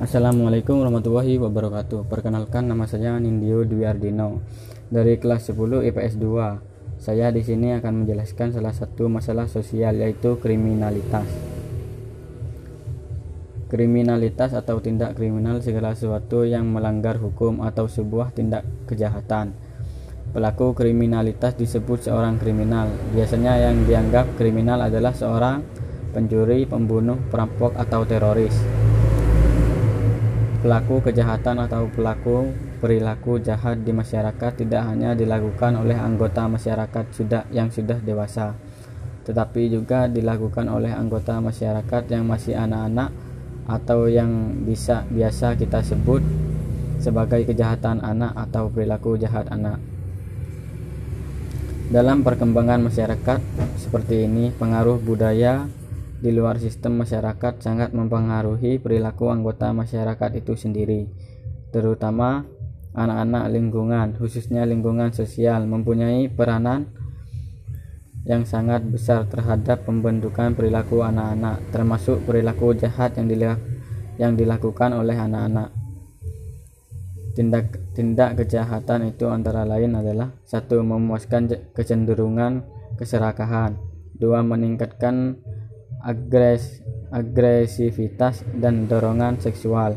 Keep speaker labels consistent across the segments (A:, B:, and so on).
A: Assalamualaikum warahmatullahi wabarakatuh. Perkenalkan nama saya Nindyo Dwi Ardino Dari kelas 10 IPS 2 Saya di sini akan menjelaskan salah satu masalah sosial yaitu kriminalitas. Kriminalitas atau tindak kriminal segala sesuatu yang melanggar hukum atau sebuah tindak kejahatan. Pelaku kriminalitas disebut seorang kriminal. Biasanya yang dianggap kriminal adalah seorang pencuri, pembunuh, perampok, atau teroris Pelaku kejahatan atau pelaku perilaku jahat di masyarakat tidak hanya dilakukan oleh anggota masyarakat sudah yang sudah dewasa, tetapi juga dilakukan oleh anggota masyarakat yang masih anak-anak atau yang bisa biasa kita sebut sebagai kejahatan anak atau perilaku jahat anak. Dalam perkembangan masyarakat seperti ini, pengaruh budaya di luar sistem masyarakat sangat mempengaruhi perilaku anggota masyarakat itu sendiri, terutama anak-anak lingkungan, khususnya lingkungan sosial, mempunyai peranan yang sangat besar terhadap pembentukan perilaku anak-anak, termasuk perilaku jahat yang, yang dilakukan oleh anak-anak. Tindak, tindak kejahatan itu antara lain adalah satu memuaskan kecenderungan keserakahan, dua meningkatkan agres, agresivitas dan dorongan seksual.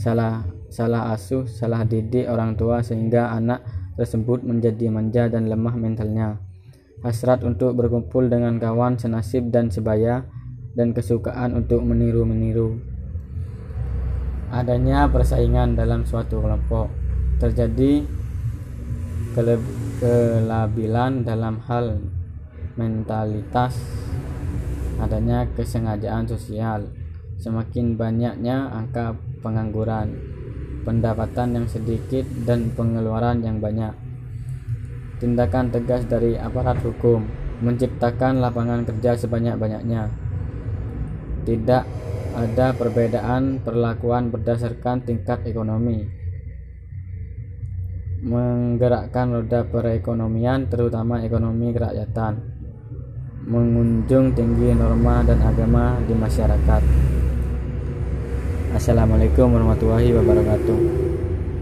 A: Salah salah asuh salah didik orang tua sehingga anak tersebut menjadi manja dan lemah mentalnya. Hasrat untuk berkumpul dengan kawan senasib dan sebaya dan kesukaan untuk meniru-meniru. Adanya persaingan dalam suatu kelompok. Terjadi kelabilan dalam hal mentalitas adanya kesengajaan sosial, semakin banyaknya angka pengangguran, pendapatan yang sedikit, dan pengeluaran yang banyak. Tindakan tegas dari aparat hukum menciptakan lapangan kerja sebanyak-banyaknya. Tidak ada perbedaan perlakuan berdasarkan tingkat ekonomi. Menggerakkan roda perekonomian, terutama ekonomi kerakyatan mengunjung tinggi norma dan agama di masyarakat. Assalamualaikum warahmatullahi wabarakatuh.